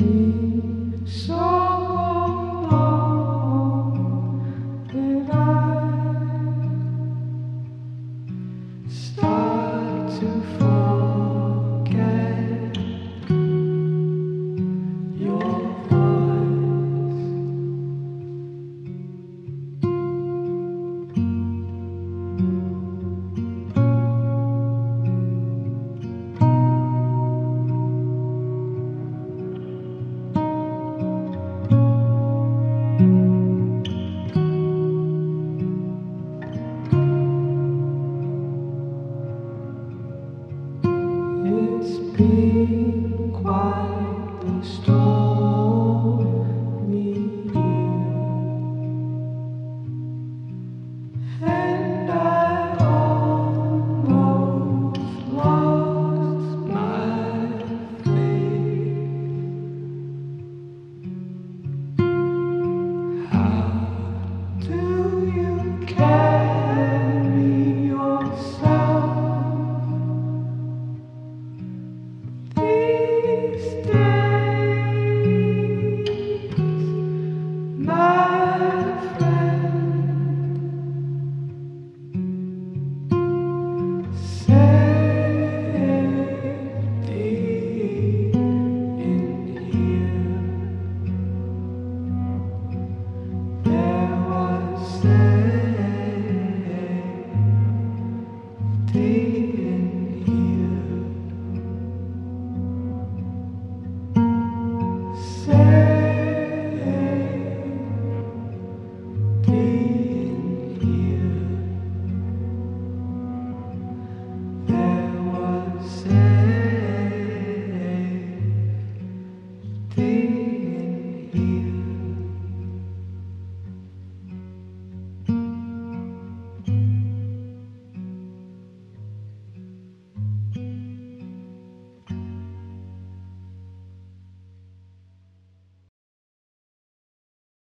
be so It's stay.